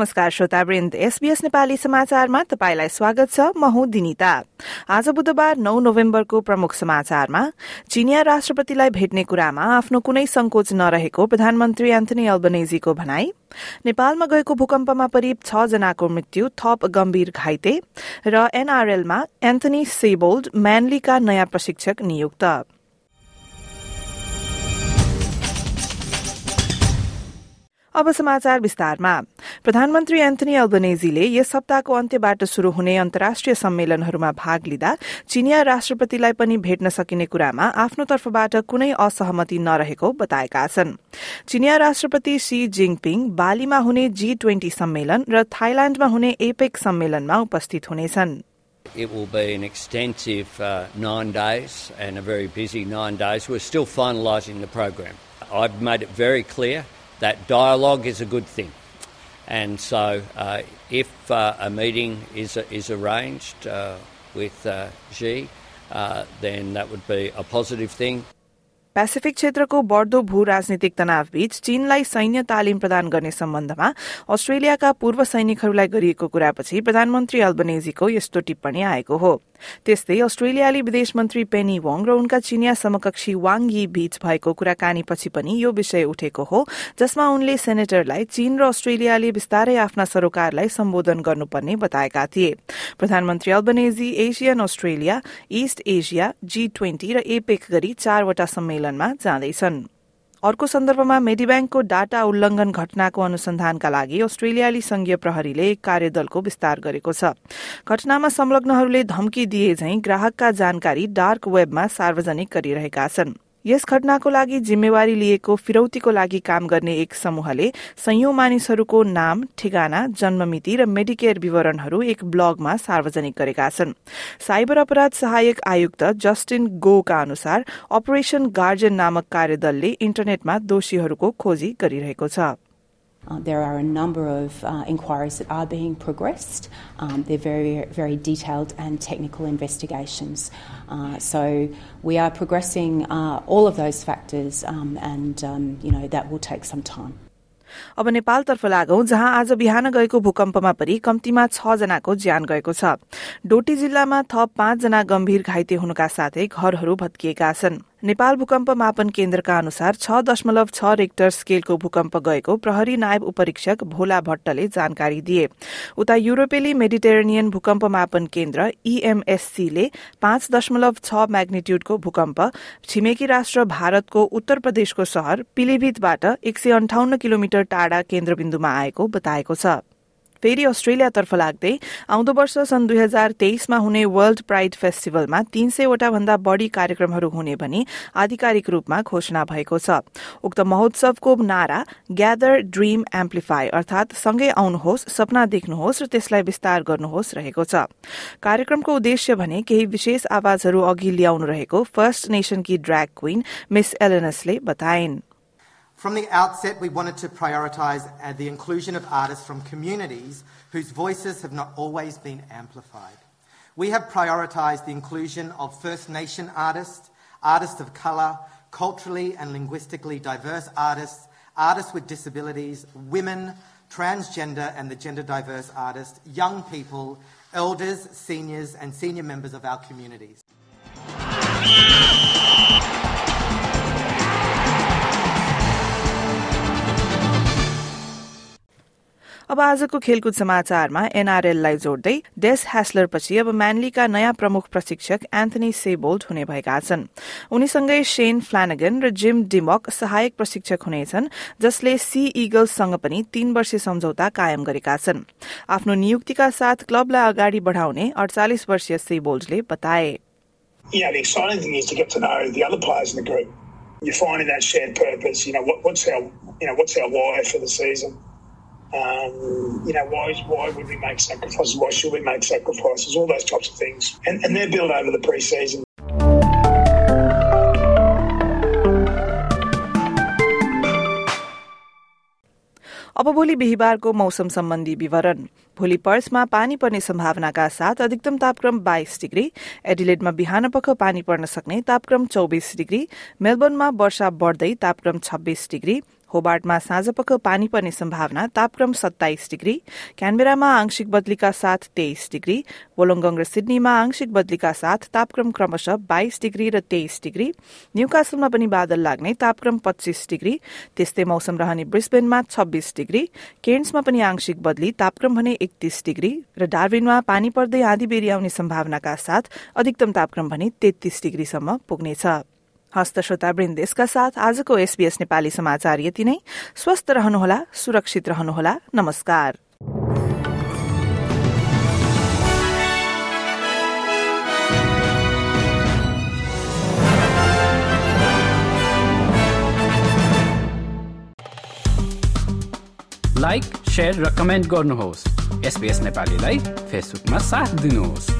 नमस्कार श्रोतावृन्द। एसबीएस नेपाली समाचारमा तपाईंलाई स्वागत छ। म हुँ दिनिता। आज बुधबार नौ नोभेम्बरको प्रमुख समाचारमा चिनिया राष्ट्रपतिलाई भेट्ने कुरामा आफ्नो कुनै संकोच नरहेको प्रधानमन्त्री एन्थनी अल्बनेजीको भनाई नेपालमा गएको भूकम्पमा करिब छ जनाको मृत्यु थप गम्भीर घाइते र एनआरएलमा एन्थनी सेबोल्ड म्यानलीका नयाँ प्रशिक्षक नियुक्त। अब समाचार विस्तारमा प्रधानमन्त्री एन्थनी अल्बनेजीले यस सप्ताहको अन्त्यबाट शुरू हुने अन्तर्राष्ट्रिय सम्मेलनहरूमा भाग लिँदा चिनिया राष्ट्रपतिलाई पनि भेट्न सकिने कुरामा आफ्नो तर्फबाट कुनै असहमति नरहेको बताएका छन् चिनिया राष्ट्रपति सी जिङपिङ बालीमा हुने जी ट्वेन्टी सम्मेलन र थाइल्याण्डमा हुने एपेक सम्मेलनमा उपस्थित हुनेछन् It will be an extensive uh, nine days and a very busy nine days. We're still finalising the program. I've made it very clear that dialogue is a good thing. And so, uh, if uh, a meeting is, is arranged uh, with uh, Xi, uh, then that would be a positive thing. Pacific क्षेत्रको बढ्दो भू राजनीतिक तनावबीच चीनलाई सैन्य तालिम प्रदान गर्ने सम्बन्धमा अस्ट्रेलियाका पूर्व सैनिकहरूलाई गरिएको कुरापछि प्रधानमन्त्री अल्बनेजीको यस्तो टिप्पणी आएको हो त्यस्तै अस्ट्रेलियाली विदेश मन्त्री पेनी वङ र उनका चिनिया समकक्षी वाङ यी बीच भएको कुराकानीपछि पनि यो विषय उठेको हो जसमा उनले सेनेटरलाई चीन र अस्ट्रेलियाले विस्तारै आफ्ना सरोकारलाई सम्बोधन गर्नुपर्ने बताएका थिए। प्रधानमन्त्री Albanese ASEAN Australia East Asia G twenty र एपेक गरी चारवटा सम्मेलनमा जाँदैछन्। अर्को सन्दर्भमा मेडिब्याङ्कको डाटा उल्लंघन घटनाको अनुसन्धानका लागि अस्ट्रेलियाली संघीय प्रहरीले कार्यदलको विस्तार गरेको छ। घटनामा संलग्नहरूले धम्की दिए झैं ग्राहकका जानकारी डार्क वेबमा सार्वजनिक गरिरहेका छन्। यस घटनाको लागि जिम्मेवारी लिएको फिरौतीको लागि काम गर्ने एक समूहले संयौं मानिसहरूको नाम ठेगाना जन्ममिति र मेडिकेयर विवरणहरू एक ब्लगमा सार्वजनिक गरेका छन्। साइबर अपराध सहायक आयुक्त जस्टिन गोका अनुसार अपरेशन गार्जेन नामक कार्यदलले इन्टरनेटमा दोषीहरूको खोजी गरिरहेको छ। Uh, there are a number of uh, inquiries that are being progressed. Um, they're very, very detailed and technical investigations. Uh, so we are progressing uh, all of those factors, um, and um, you know that will take some time. अब नेपालतर्फ लागौं जहाँ आज बिहान गएको भूकम्पमा परि कम्तीमा छ जनाको ज्यान गएको छ डोटी जिल्लामा थप पाँचजना गम्भीर घाइते हुनुका साथै घरहरू भत्किएका छन् नेपाल भूकम्प मापन केन्द्रका अनुसार छ दशमलव छ रेक्टर स्केलको भूकम्प गएको प्रहरी नायब उपरीक्षक भोला भट्टले जानकारी दिए। उता युरोपेली मेडिटेरेनियन भूकम्प मापन केन्द्र ईएमएससीले पाँच दशमलव छ म्याग्निट्यूडको भूकम्प छिमेकी राष्ट्र भारतको उत्तर प्रदेशको शहर पिलिभितबाट एक सय अन्ठाउन्न किलोमिटर टाढा केन्द्रबिन्दुमा आएको बताएको छ। फेरि अस्ट्रेलियातर्फ लाग्दै आउँदो वर्ष सन् दुई हजार तेइसमा हुने वर्ल्ड प्राइड फेस्टिभलमा तीन सयवटा भन्दा बढ़ी कार्यक्रमहरू हुने भनी आधिकारिक रूपमा घोषणा भएको छ। उक्त महोत्सवको नारा ग्यादर ड्रीम एम्प्लिफाई अर्थात सँगै आउनुहोस् सपना देख्नुहोस् र त्यसलाई विस्तार गर्नुहोस् रहेको छ। कार्यक्रमको उद्देश्य भने केही विशेष आवाजहरू अघि ल्याउनु रहेको फर्स्ट नेशनकी ड्र्याग क्वीन मिस एलेनसले बताइन्। From the outset, we wanted to prioritise uh, the inclusion of artists from communities whose voices have not always been amplified. We have prioritised the inclusion of First Nation artists, artists of colour, culturally and linguistically diverse artists, artists with disabilities, women, transgender and the gender diverse artists, young people, elders, seniors, and senior members of our communities. अब आजको खेलकुद समाचारमा एनआरएललाई जोड्दै डेस ह्यास्लरपछि अब म्यानलीका नयाँ प्रमुख प्रशिक्षक Anthony सेबोल्ट हुने भएका छन् उनीसँगै शेन फ्लानगन र जिम डिमक सहायक प्रशिक्षक हुनेछन् जसले सी इगल्ससँग पनि तीन वर्षे सम्झौता कायम गरेका छन् आफ्नो नियुक्तिका साथ क्लबलाई अगाडि बढ़ाउने अडचालिस वर्षीय सेबोल्टले बताए Yeah, the exciting thing is to get to know the other players in the group. You're finding that shared purpose. You know, what, what's our, you know, what's our why for the season? Um, you know, why, why would we make sacrifices? Why should we make sacrifices? All those types of things. And, and they're built over the pre-season. अब भोलि बिहिबारको मौसम सम्बन्धी विवरण भोलि पर्समा पानी पर्ने सम्भावनाका साथ अधिकतम तापक्रम बाइस डिग्री एडिलेडमा बिहान पख पानी पर्न सक्ने तापक्रम चौबिस डिग्री मेलबर्नमा वर्षा बढ्दै तापक्रम छब्बीस डिग्री होबार्टमा साँझपख पानी पर्ने सम्भावना तापक्रम सत्ताइस डिग्री क्यानबेरामा आंशिक बदलीका साथ तेइस डिग्री वोलोङ्गङ र सिडनीमा आंशिक बदलीका साथ तापक्रम क्रमशः बाइस डिग्री र तेइस डिग्री न्यूकासलमा पनि बादल लाग्ने तापक्रम पच्चीस डिग्री त्यस्तै मौसम रहने ब्रिस्बेनमा छब्बीस डिग्री केन्समा पनि आंशिक बदली तापक्रम भने एकतीस डिग्री र डार्विनमा पानी पर्दै आँधी बेरी आउने सम्भावनाका साथ अधिकतम तापक्रम भने तेत्तीस डिग्रीसम्म पुग्नेछ। हस्त श्रोता वृन्देशका साथ आजको एसबीएस नेपाली समाचार यति नै। स्वस्थ रहनुहोला सुरक्षित रहनुहोला। नमस्कार। लाइक र कमेन्ट गर्नुहोस्। एसपिएस नेपालीलाई फेसबुकमा साथ दिनुहोस्।